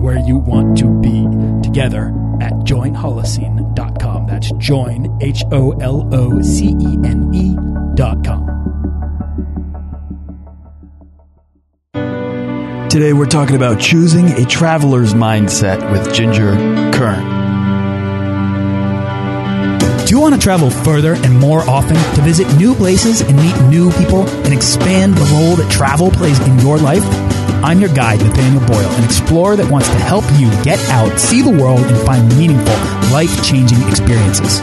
and where you want to be together at joinholocene.com. That's join, H O L O C E N E.com. Today we're talking about choosing a traveler's mindset with Ginger Kern. Do you want to travel further and more often to visit new places and meet new people and expand the role that travel plays in your life? I'm your guide, Nathaniel Boyle, an explorer that wants to help you get out, see the world, and find meaningful, life changing experiences.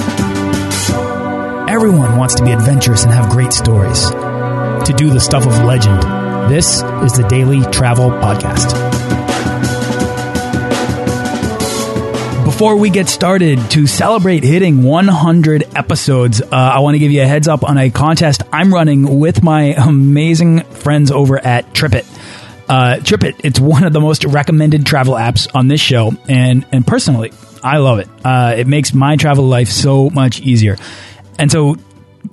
Everyone wants to be adventurous and have great stories, to do the stuff of legend. This is the Daily Travel Podcast. Before we get started, to celebrate hitting 100 episodes, uh, I want to give you a heads up on a contest I'm running with my amazing friends over at TripIt. Uh, TripIt, it's one of the most recommended travel apps on this show, and and personally, I love it. Uh, it makes my travel life so much easier. And so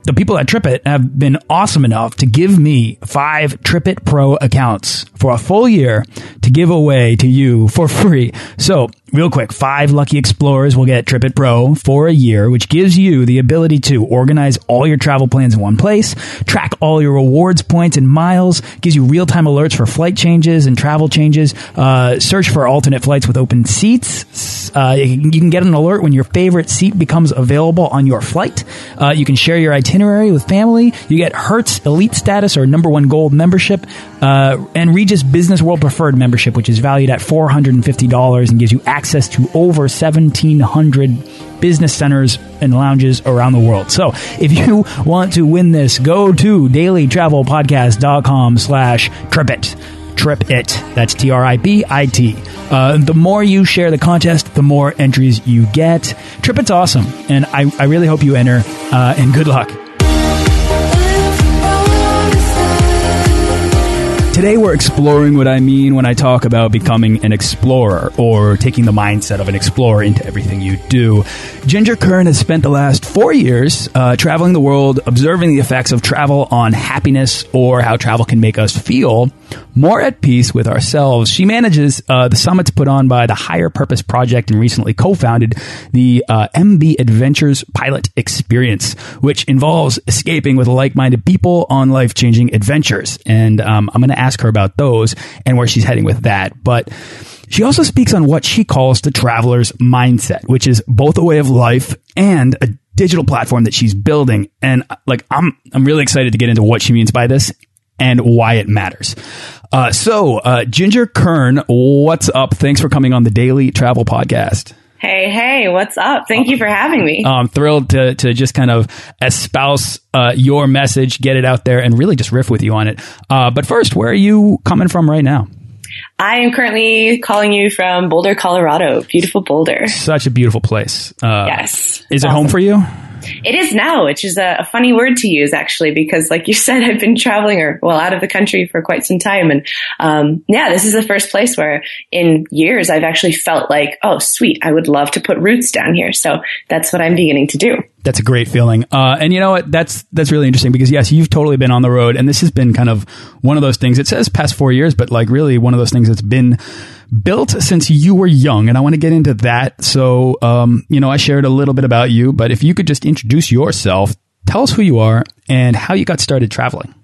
the people at TripIt have been awesome enough to give me five TripIt Pro accounts for a full year to give away to you for free. So real quick, five lucky explorers will get TripIt Pro for a year, which gives you the ability to organize all your travel plans in one place, track all your rewards points and miles, gives you real-time alerts for flight changes and travel changes, uh, search for alternate flights with open seats. Uh, you can get an alert when your favorite seat becomes available on your flight. Uh, you can share your itinerary with family. You get Hertz Elite status or number one gold membership, uh, and Regus Business World Preferred membership, which is valued at $450 and gives you access to over 1,700 business centers and lounges around the world. So if you want to win this, go to dailytravelpodcast.com slash tripit. Trip it. That's T R I B I T. Uh, the more you share the contest, the more entries you get. Trip It's awesome, and I, I really hope you enter, uh, and good luck. Today, we're exploring what I mean when I talk about becoming an explorer or taking the mindset of an explorer into everything you do. Ginger Kern has spent the last four years uh, traveling the world, observing the effects of travel on happiness or how travel can make us feel more at peace with ourselves. She manages uh, the summits put on by the Higher Purpose Project and recently co founded the uh, MB Adventures Pilot Experience, which involves escaping with like minded people on life changing adventures. And um, I'm going to ask her about those and where she's heading with that. But she also speaks on what she calls the traveler's mindset, which is both a way of life and a digital platform that she's building. And like, I'm, I'm really excited to get into what she means by this and why it matters. Uh, so, uh, Ginger Kern, what's up? Thanks for coming on the Daily Travel Podcast. Hey, hey, what's up? Thank you for having me. I'm thrilled to, to just kind of espouse uh, your message, get it out there, and really just riff with you on it. Uh, but first, where are you coming from right now? I am currently calling you from Boulder, Colorado. Beautiful Boulder. Such a beautiful place. Uh, yes. Is it home for you? It is now, which is a, a, funny word to use actually, because like you said, I've been traveling or well out of the country for quite some time, and um, yeah, this is the first place where in years I've actually felt like, oh, sweet, I would love to put roots down here. So that's what I'm beginning to do. That's a great feeling, uh, and you know what? That's that's really interesting because yes, you've totally been on the road, and this has been kind of one of those things. It says past four years, but like really one of those things that's been built since you were young, and I want to get into that. So, um, you know, I shared a little bit about you, but if you could just introduce yourself, tell us who you are and how you got started traveling.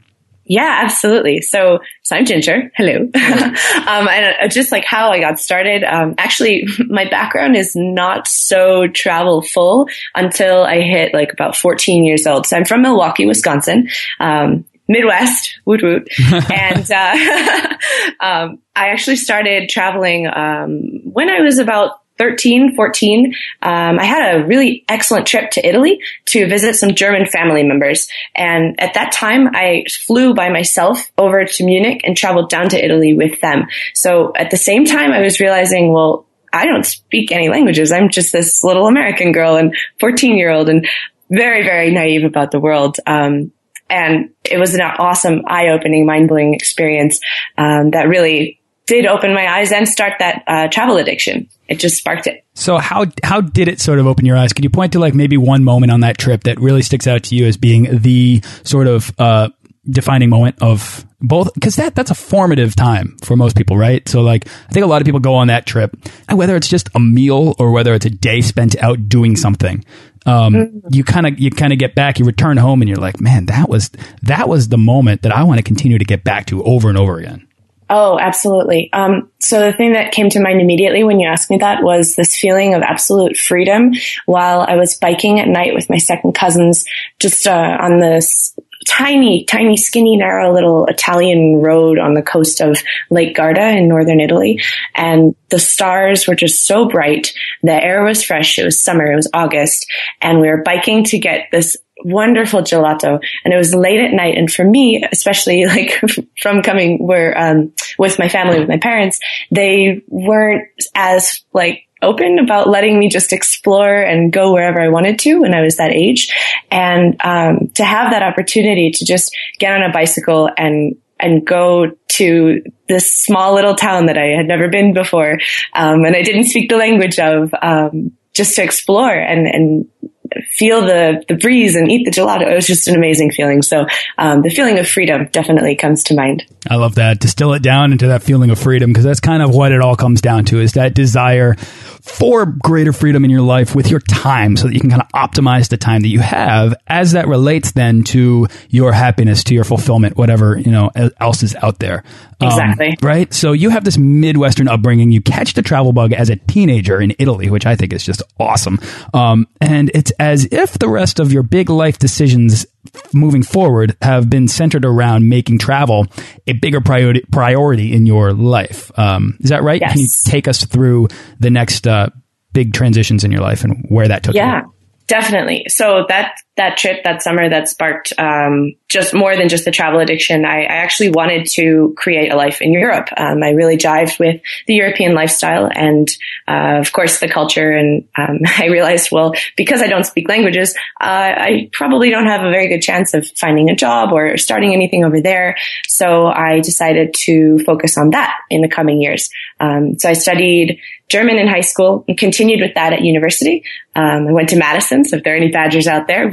Yeah, absolutely. So, so I'm Ginger. Hello. um, and uh, just like how I got started, um, actually, my background is not so travel full until I hit like about 14 years old. So I'm from Milwaukee, Wisconsin. Um, Midwest, woot woot. and uh, um, I actually started traveling um, when I was about 13, 14, um, I had a really excellent trip to Italy to visit some German family members. And at that time, I flew by myself over to Munich and traveled down to Italy with them. So at the same time, I was realizing, well, I don't speak any languages. I'm just this little American girl and 14 year old and very, very naive about the world. Um, and it was an awesome, eye-opening, mind-blowing experience um, that really did open my eyes and start that uh, travel addiction. It just sparked it. So how how did it sort of open your eyes? Could you point to like maybe one moment on that trip that really sticks out to you as being the sort of uh, defining moment of both because that that's a formative time for most people right so like i think a lot of people go on that trip and whether it's just a meal or whether it's a day spent out doing something um, mm-hmm. you kind of you kind of get back you return home and you're like man that was that was the moment that i want to continue to get back to over and over again Oh, absolutely. Um, so the thing that came to mind immediately when you asked me that was this feeling of absolute freedom while I was biking at night with my second cousins, just uh, on this tiny, tiny, skinny, narrow little Italian road on the coast of Lake Garda in northern Italy. And the stars were just so bright. The air was fresh. It was summer. It was August. And we were biking to get this wonderful gelato and it was late at night and for me especially like from coming where um with my family with my parents they weren't as like open about letting me just explore and go wherever I wanted to when I was that age. And um, to have that opportunity to just get on a bicycle and and go to this small little town that I had never been before, um, and I didn't speak the language of, um, just to explore and and feel the the breeze and eat the gelato. It was just an amazing feeling. So um, the feeling of freedom definitely comes to mind. I love that. Distill it down into that feeling of freedom because that's kind of what it all comes down to is that desire for greater freedom in your life with your time so that you can kind of optimize the time that you have as that relates then to your happiness, to your fulfillment, whatever, you know, else is out there. Um, exactly. Um, right. So you have this Midwestern upbringing. You catch the travel bug as a teenager in Italy, which I think is just awesome. Um, and it's as if the rest of your big life decisions moving forward have been centered around making travel a bigger priority priority in your life. Um, is that right? Yes. Can you take us through the next uh, big transitions in your life and where that took yeah. you? Yeah, definitely. So that that trip that summer that sparked um, just more than just the travel addiction. I, I, actually wanted to create a life in Europe. Um, I really jived with the European lifestyle and, uh, of course, the culture. And um, I realized, well, because I don't speak languages, uh, I probably don't have a very good chance of finding a job or starting anything over there. So I decided to focus on that in the coming years. Um, so I studied German in high school and continued with that at university. Um, I went to Madison. So if there are any Badgers out there,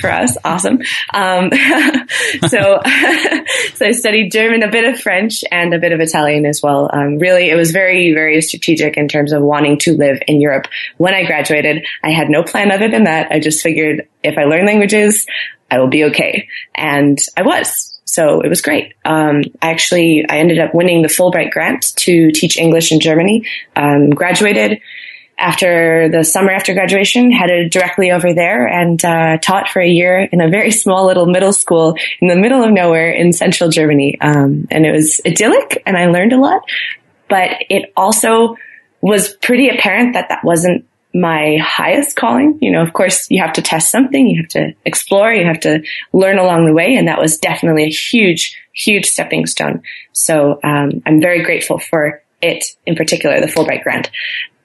for us. Awesome. Um, so, so I studied German, a bit of French and a bit of Italian as well. Um, really, it was very, very strategic in terms of wanting to live in Europe. When I graduated, I had no plan other than that. I just figured if I learn languages, I will be okay. And I was. So it was great. Um, I actually, I ended up winning the Fulbright grant to teach English in Germany. Um, graduated, after the summer after graduation, headed directly over there and uh, taught for a year in a very small little middle school in the middle of nowhere in central Germany. Um, and it was idyllic, and I learned a lot. But it also was pretty apparent that that wasn't my highest calling. You know, of course, you have to test something, you have to explore, you have to learn along the way, and that was definitely a huge, huge stepping stone. So um, I'm very grateful for it in particular, the Fulbright grant.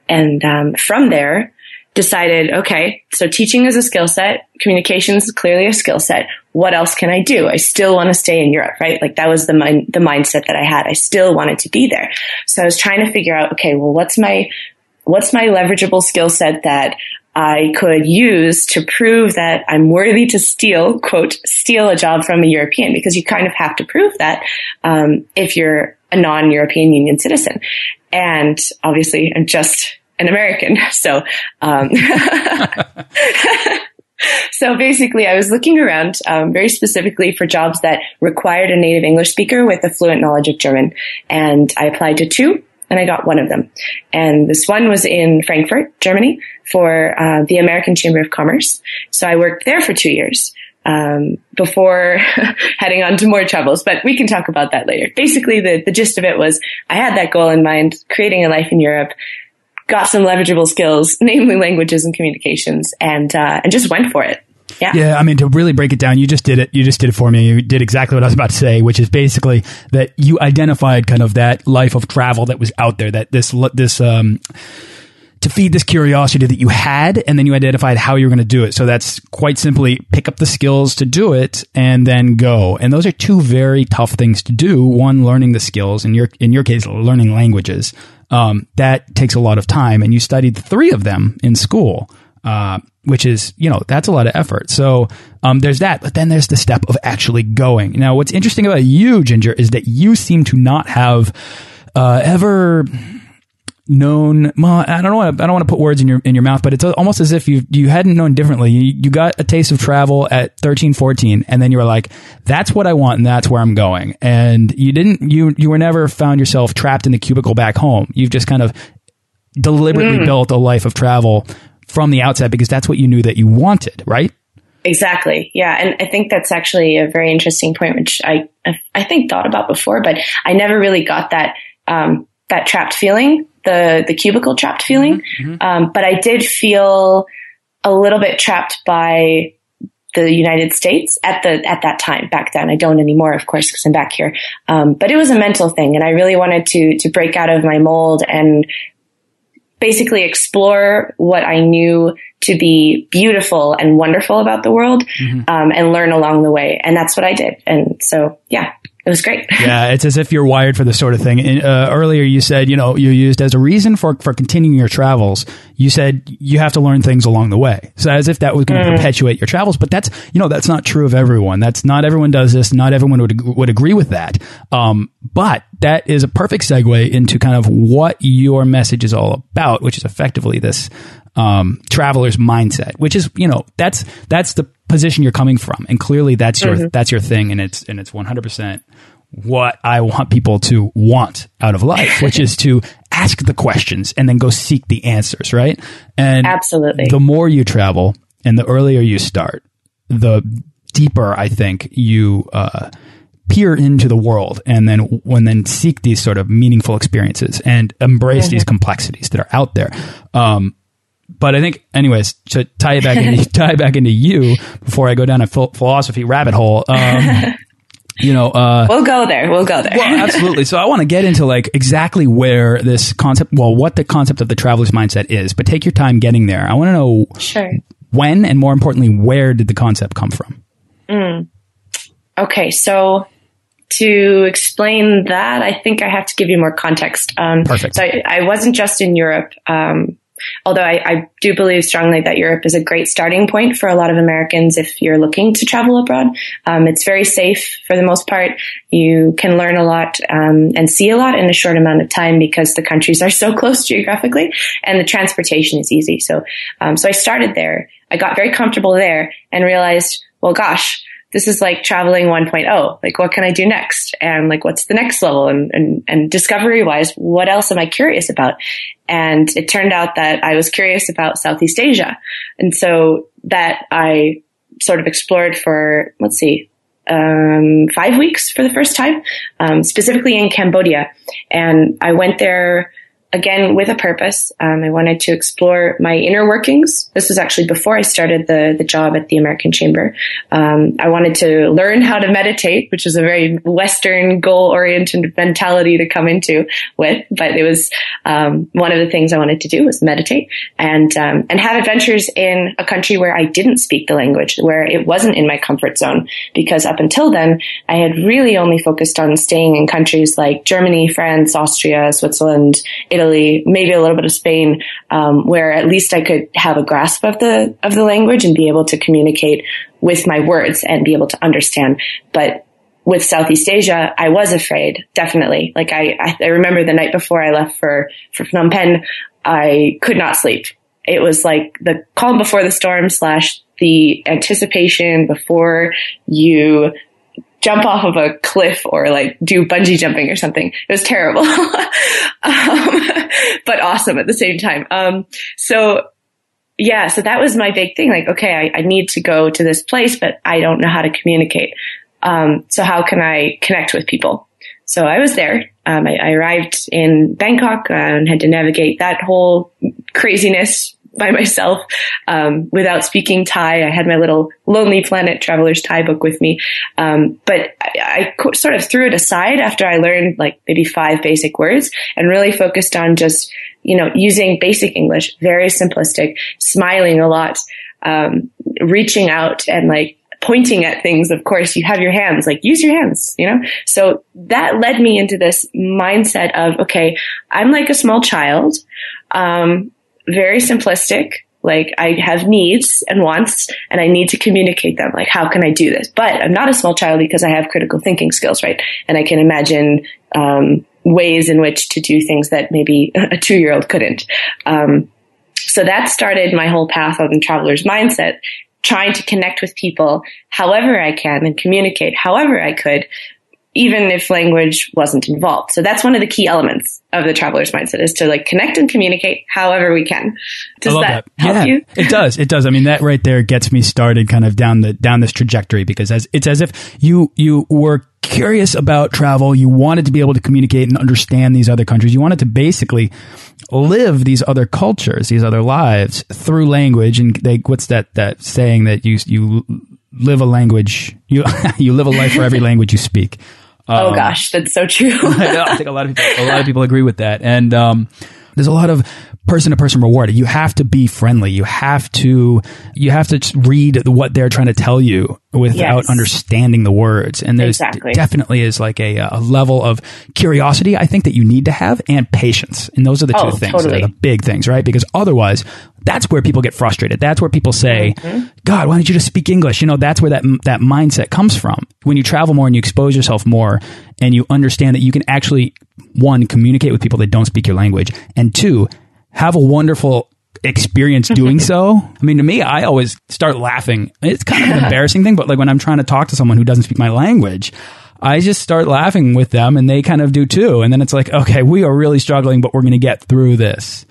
And um, from there, decided, okay, so teaching is a skill set, communications is clearly a skill set. What else can I do? I still want to stay in Europe, right? Like that was the mind, the mindset that I had. I still wanted to be there. So I was trying to figure out, okay, well, what's my, what's my leverageable skill set that I could use to prove that I'm worthy to steal, quote, steal a job from a European because you kind of have to prove that um, if you're a non-European Union citizen. And obviously, I'm just an American. So, um, so basically, I was looking around um, very specifically for jobs that required a native English speaker with a fluent knowledge of German, and I applied to two. And I got one of them. And this one was in Frankfurt, Germany for uh, the American Chamber of Commerce. So I worked there for two years um, before heading on to more troubles, but we can talk about that later. Basically, the, the gist of it was I had that goal in mind, creating a life in Europe, got some leverageable skills, namely languages and communications, and uh, and just went for it. Yeah. Yeah. I mean, to really break it down, you just did it. You just did it for me. You did exactly what I was about to say, which is basically that you identified kind of that life of travel that was out there, that this, this, um, to feed this curiosity that you had, and then you identified how you were going to do it. So that's quite simply pick up the skills to do it and then go. And those are two very tough things to do. One, learning the skills, in your in your case, learning languages. Um, that takes a lot of time, and you studied three of them in school. Uh, which is, you know, that's a lot of effort. So um, there's that. But then there's the step of actually going. Now, what's interesting about you, Ginger, is that you seem to not have uh, ever known well i don't want to i don't want to put words in your in your mouth but it's almost as if you you hadn't known differently you, you got a taste of travel at 13 14 and then you were like that's what i want and that's where i'm going and you didn't you you were never found yourself trapped in the cubicle back home you've just kind of deliberately mm. built a life of travel from the outset because that's what you knew that you wanted, right? Exactly. Yeah. And I think that's actually a very interesting point, which I, I think thought about before, but I never really got that, um, that trapped feeling, the, the cubicle trapped feeling. Mm-hmm. mm-hmm. Um, but I did feel a little bit trapped by the United States at the, at that time back then. I don't anymore, of course, because I'm back here. Um, but it was a mental thing and I really wanted to, to break out of my mold and basically explore what I knew to be beautiful and wonderful about the world, mm-hmm. um, and learn along the way. And that's what I did. And so, yeah, it was great. yeah, it's as if you're wired for this sort of thing. And, uh, earlier, you said you know you used as a reason for for continuing your travels. You said you have to learn things along the way. So as if that was going to mm. perpetuate your travels, but that's you know that's not true of everyone. That's not everyone does this. Not everyone would would agree with that. Um, but that is a perfect segue into kind of what your message is all about, which is effectively this um, traveler's mindset, which is you know that's that's the position you're coming from, and clearly that's your mm -hmm. that's your thing, and it's and it's 100 percent what I want people to want out of life, which is to ask the questions and then go seek the answers, right? And absolutely, the more you travel and the earlier you start, the deeper I think you uh, peer into the world, and then when then seek these sort of meaningful experiences and embrace mm -hmm. these complexities that are out there. Um, but I think, anyways, to tie it back into tie it back into you before I go down a philosophy rabbit hole. Um, you know, uh, we'll go there. We'll go there. well, absolutely. So I want to get into like exactly where this concept, well, what the concept of the traveler's mindset is. But take your time getting there. I want to know sure. when, and more importantly, where did the concept come from? Mm. Okay, so to explain that, I think I have to give you more context. Um, Perfect. So I, I, wasn't just in Europe. Um, Although I, I, do believe strongly that Europe is a great starting point for a lot of Americans if you're looking to travel abroad. Um, it's very safe for the most part. You can learn a lot um, and see a lot in a short amount of time because the countries are so close geographically, and the transportation is easy. So, um, so I started there. I got very comfortable there and realized, well, gosh, this is like traveling 1.0. Like, what can I do next? And like, what's the next level? And, and, and discovery wise, what else am I curious about? And it turned out that I was curious about Southeast Asia. And so that I sort of explored for, let's see, um, five weeks for the first time, um, specifically in Cambodia. And I went there again with a purpose. Um, I wanted to explore my inner workings. This was actually before I started the the job at the American Chamber. Um, I wanted to learn how to meditate, which is a very Western goal oriented mentality to come into with. But it was um, one of the things I wanted to do was meditate and um, and have adventures in a country where I didn't speak the language, where it wasn't in my comfort zone. Because up until then, I had really only focused on staying in countries like Germany, France, Austria, Switzerland, Italy maybe a little bit of Spain, um, where at least I could have a grasp of the of the language and be able to communicate with my words and be able to understand. But with Southeast Asia, I was afraid, definitely. Like I, I remember the night before I left for, for Phnom Penh, I could not sleep. It was like the calm before the storm slash the anticipation before you jump off of a cliff or like do bungee jumping or something. It was terrible, um, but awesome at the same time. Um, so yeah, so that was my big thing. Like, okay, I, I, need to go to this place, but I don't know how to communicate. Um, so how can I connect with people? So I was there. Um, I, I, arrived in Bangkok uh, and had to navigate that whole craziness by myself um, without speaking Thai. I had my little Lonely Planet Traveler's Thai book with me, um, but I, I, sort of threw it aside after I learned like maybe five basic words and really focused on just you know, using basic English, very simplistic, smiling a lot, um, reaching out and like pointing at things. Of course, you have your hands, like use your hands, you know? So that led me into this mindset of, okay, I'm like a small child, um, very simplistic. Like I have needs and wants and I need to communicate them. Like, how can I do this? But I'm not a small child because I have critical thinking skills, right? And I can imagine, um, ways in which to do things that maybe a two year old couldn't. Um, so that started my whole path on the traveler's mindset, trying to connect with people however I can and communicate however I could, even if language wasn't involved. So that's one of the key elements of the traveler's mindset is to like connect and communicate however we can. Does that, that, help yeah, you? it does. It does. I mean, that right there gets me started kind of down the, down this trajectory because as it's as if you, you were curious about travel. You wanted to be able to communicate and understand these other countries. You wanted to basically live these other cultures, these other lives through language. And they, what's that, that saying that you, you live a language, you, you live a life for every language you speak. Oh, um, oh gosh, that's so true. I think a lot of people, a lot of people agree with that. And, um, there's a lot of person to person reward. You have to be friendly. You have to you have to read what they're trying to tell you without yes. understanding the words. And there's exactly. definitely is like a, a level of curiosity I think that you need to have and patience. And those are the two oh, things totally. that are the big things, right? Because otherwise, that's where people get frustrated. That's where people say, mm -hmm. "God, why don't you just speak English?" You know, that's where that that mindset comes from. When you travel more and you expose yourself more and you understand that you can actually one communicate with people that don't speak your language and two have a wonderful experience doing so. I mean, to me, I always start laughing. It's kind of an embarrassing thing, but like when I'm trying to talk to someone who doesn't speak my language, I just start laughing with them and they kind of do too. And then it's like, okay, we are really struggling, but we're going to get through this,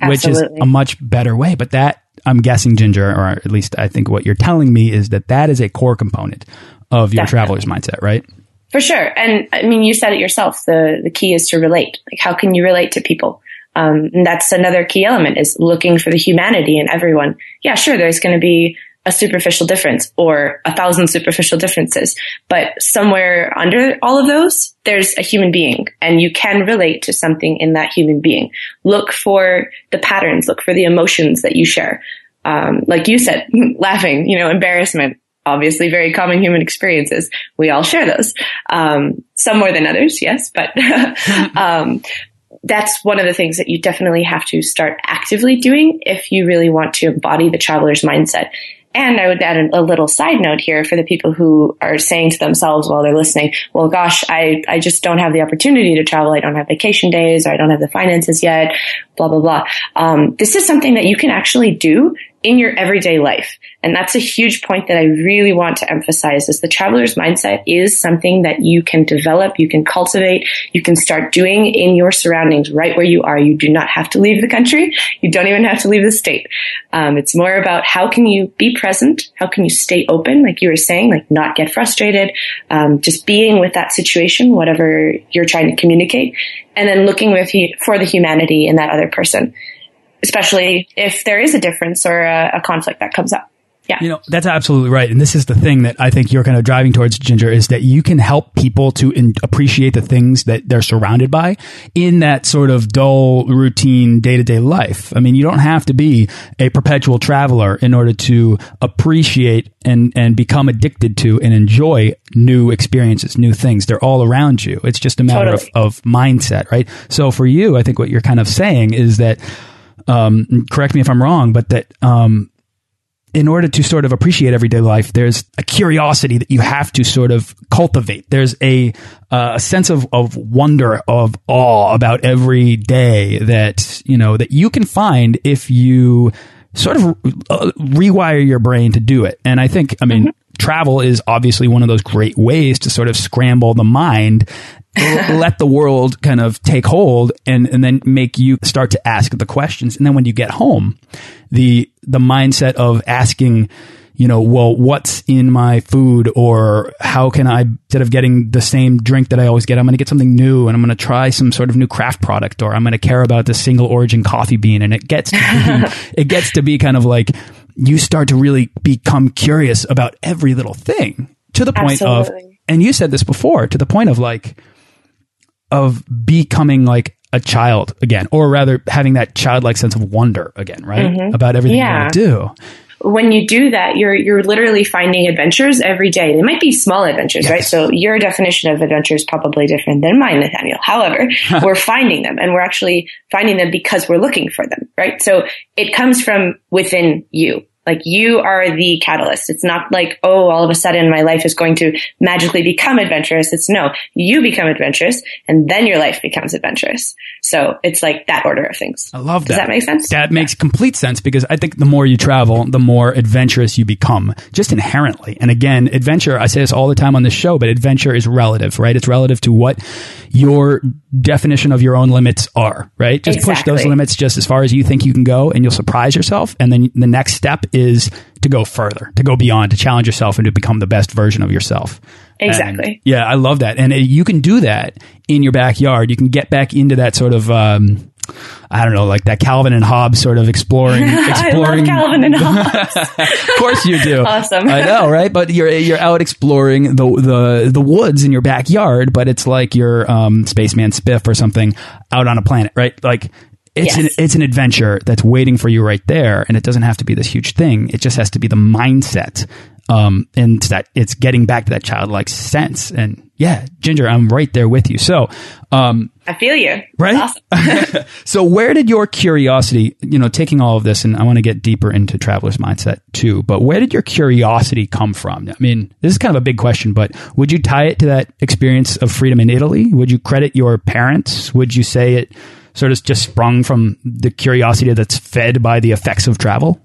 Absolutely. which is a much better way. But that, I'm guessing, Ginger, or at least I think what you're telling me is that that is a core component of your Definitely. traveler's mindset, right? For sure. And I mean, you said it yourself. The, the key is to relate. Like, how can you relate to people? Um, and that's another key element is looking for the humanity in everyone. Yeah, sure, there's going to be a superficial difference or a thousand superficial differences, but somewhere under all of those, there's a human being and you can relate to something in that human being. Look for the patterns, look for the emotions that you share. Um, like you said, laughing, you know, embarrassment, obviously very common human experiences. We all share those. Um, some more than others, yes, but, um, that's one of the things that you definitely have to start actively doing if you really want to embody the traveler's mindset. And I would add a, little side note here for the people who are saying to themselves while they're listening, well, gosh, I, I just don't have the opportunity to travel. I don't have vacation days or I don't have the finances yet, blah, blah, blah. Um, this is something that you can actually do in your everyday life. And that's a huge point that I really want to emphasize is the traveler's mindset is something that you can develop, you can cultivate, you can start doing in your surroundings right where you are. You do not have to leave the country. You don't even have to leave the state. Um, it's more about how can you be present? How can you stay open? Like you were saying, like not get frustrated, um, just being with that situation, whatever you're trying to communicate, and then looking with for the humanity in that other person especially if there is a difference or a, a conflict that comes up. Yeah. You know, that's absolutely right. And this is the thing that I think you're kind of driving towards, Ginger, is that you can help people to appreciate the things that they're surrounded by in that sort of dull, routine, day to day life. I mean, you don't have to be a perpetual traveler in order to appreciate and, and become addicted to and enjoy new experiences, new things. They're all around you. It's just a matter totally. of, of mindset, right? So for you, I think what you're kind of saying is that, um, correct me if I'm wrong, but that um, in order to sort of appreciate everyday life, there's a curiosity that you have to sort of cultivate. There's a, uh, a sense of, of wonder, of awe about every day that, you know, that you can find if you sort of uh, rewire your brain to do it. And I think, I mean, mm -hmm. travel is obviously one of those great ways to sort of scramble the mind let the world kind of take hold and, and then make you start to ask the questions. And then when you get home, the, the mindset of asking, you know, well, what's in my food or how can I, instead of getting the same drink that I always get, I'm going to get something new and I'm going to try some sort of new craft product or I'm going to care about the single origin coffee bean. And it gets to be, it gets to be kind of like you start to really become curious about every little thing to the point Absolutely. of, and you said this before, to the point of like, of becoming like a child again, or rather having that childlike sense of wonder again, right? Mm-hmm. About everything Yeah. you want to do. when you do that, you're you're literally finding adventures every day. They might be small adventures, right? So your definition of adventure is probably different than mine, Nathaniel. However, we're finding them, and we're actually finding them because we're looking for them, right? So it comes from within you. Like you are the catalyst. It's not like, oh, all of a sudden my life is going to magically become adventurous. It's no, you become adventurous and then your life becomes adventurous. So it's like that order of things. I love that. Does that make sense? That makes complete sense because I think the more you travel, the more adventurous you become, just inherently. And again, adventure, I say this all the time on this show, but adventure is relative, right? It's relative to what your definition of your own limits are, right? Just push those limits just as far as you think you can go and you'll surprise yourself. And then the next step is to go further, to go beyond, to challenge yourself and to become the best version of yourself. And, Exactly. yeah, I love that. And uh, you can do that in your backyard. You can get back into that sort of, um, I don't know, like that Calvin and Hobbes sort of exploring, I exploring. Calvin and Hobbes. of course you do. Awesome. I know, right? But you're you're out exploring the the the woods in your backyard, but it's like you're um, spaceman Spiff or something out on a planet, right? Like. It's Yes. an it's an adventure that's waiting for you right there, and it doesn't have to be this huge thing. It just has to be the mindset, um, and that it's getting back to that childlike sense. And yeah, Ginger, I'm right there with you. So, um, I feel you. Right? Awesome. so where did your curiosity, you know, taking all of this, and I want to get deeper into traveler's mindset too, but where did your curiosity come from? I mean, this is kind of a big question, but would you tie it to that experience of freedom in Italy? Would you credit your parents? Would you say it sort of just sprung from the curiosity that's fed by the effects of travel?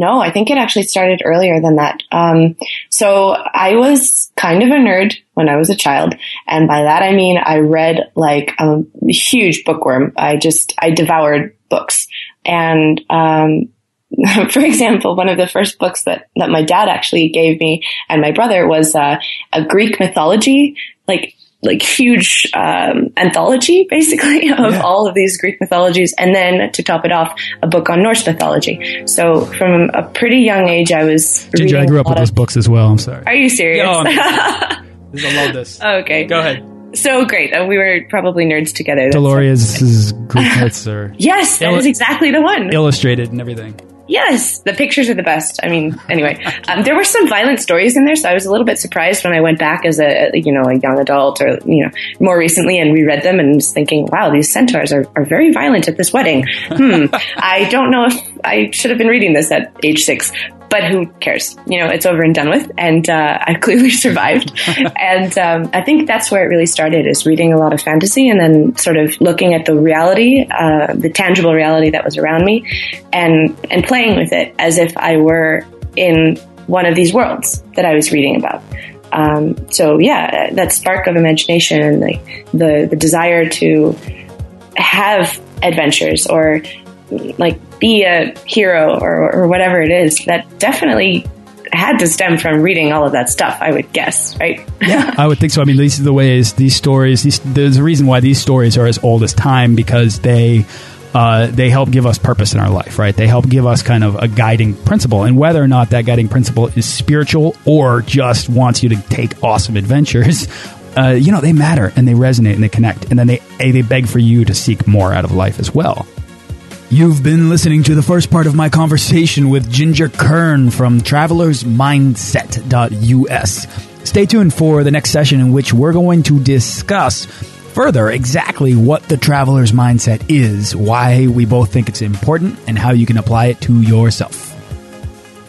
No, I think it actually started earlier than that. Um, so I was kind of a nerd when I was a child, and by that I mean I read like a huge bookworm. I just I devoured books, and um, for example, one of the first books that that my dad actually gave me and my brother was uh, a Greek mythology, like like huge um, anthology basically of Yeah. all of these Greek mythologies, and then to top it off, a book on Norse mythology. So from a pretty young age, I was Ginger, I reading grew up with lot those books as well. I'm sorry. Are you serious? No, I love this. okay, Go ahead. so great. Uh, we were probably nerds together. That's- D'Aulaires' Greek myths are Yes, that Illu- is exactly the one. illustrated and everything. Yes, the pictures are the best. I mean, anyway, um, there were some violent stories in there, so I was a little bit surprised when I went back as a you know a young adult or you know more recently and reread them and was thinking, wow, these centaurs are, are very violent at this wedding. Hmm, I don't know if I should have been reading this at age six. But who cares? You know, it's over and done with, and uh, I clearly survived. and um, I think that's where it really started: is reading a lot of fantasy, and then sort of looking at the reality, uh, the tangible reality that was around me, and and playing with it as if I were in one of these worlds that I was reading about. Um, so yeah, that spark of imagination and the, the the desire to have adventures or like be a hero or, or whatever it is that definitely had to stem from reading all of that stuff. I would guess, right? Yeah, I would think so. I mean, these are the ways these stories. These, there's a reason why these stories are as old as time because they uh, they help give us purpose in our life, right? They help give us kind of a guiding principle, and whether or not that guiding principle is spiritual or just wants you to take awesome adventures. Uh, you know, they matter and they resonate and they connect, and then they they beg for you to seek more out of life as well. You've been listening to the first part of my conversation with Ginger Kern from travelersmindset.us. Stay tuned for the next session in which we're going to discuss further exactly what the traveler's mindset is, why we both think it's important, and how you can apply it to yourself.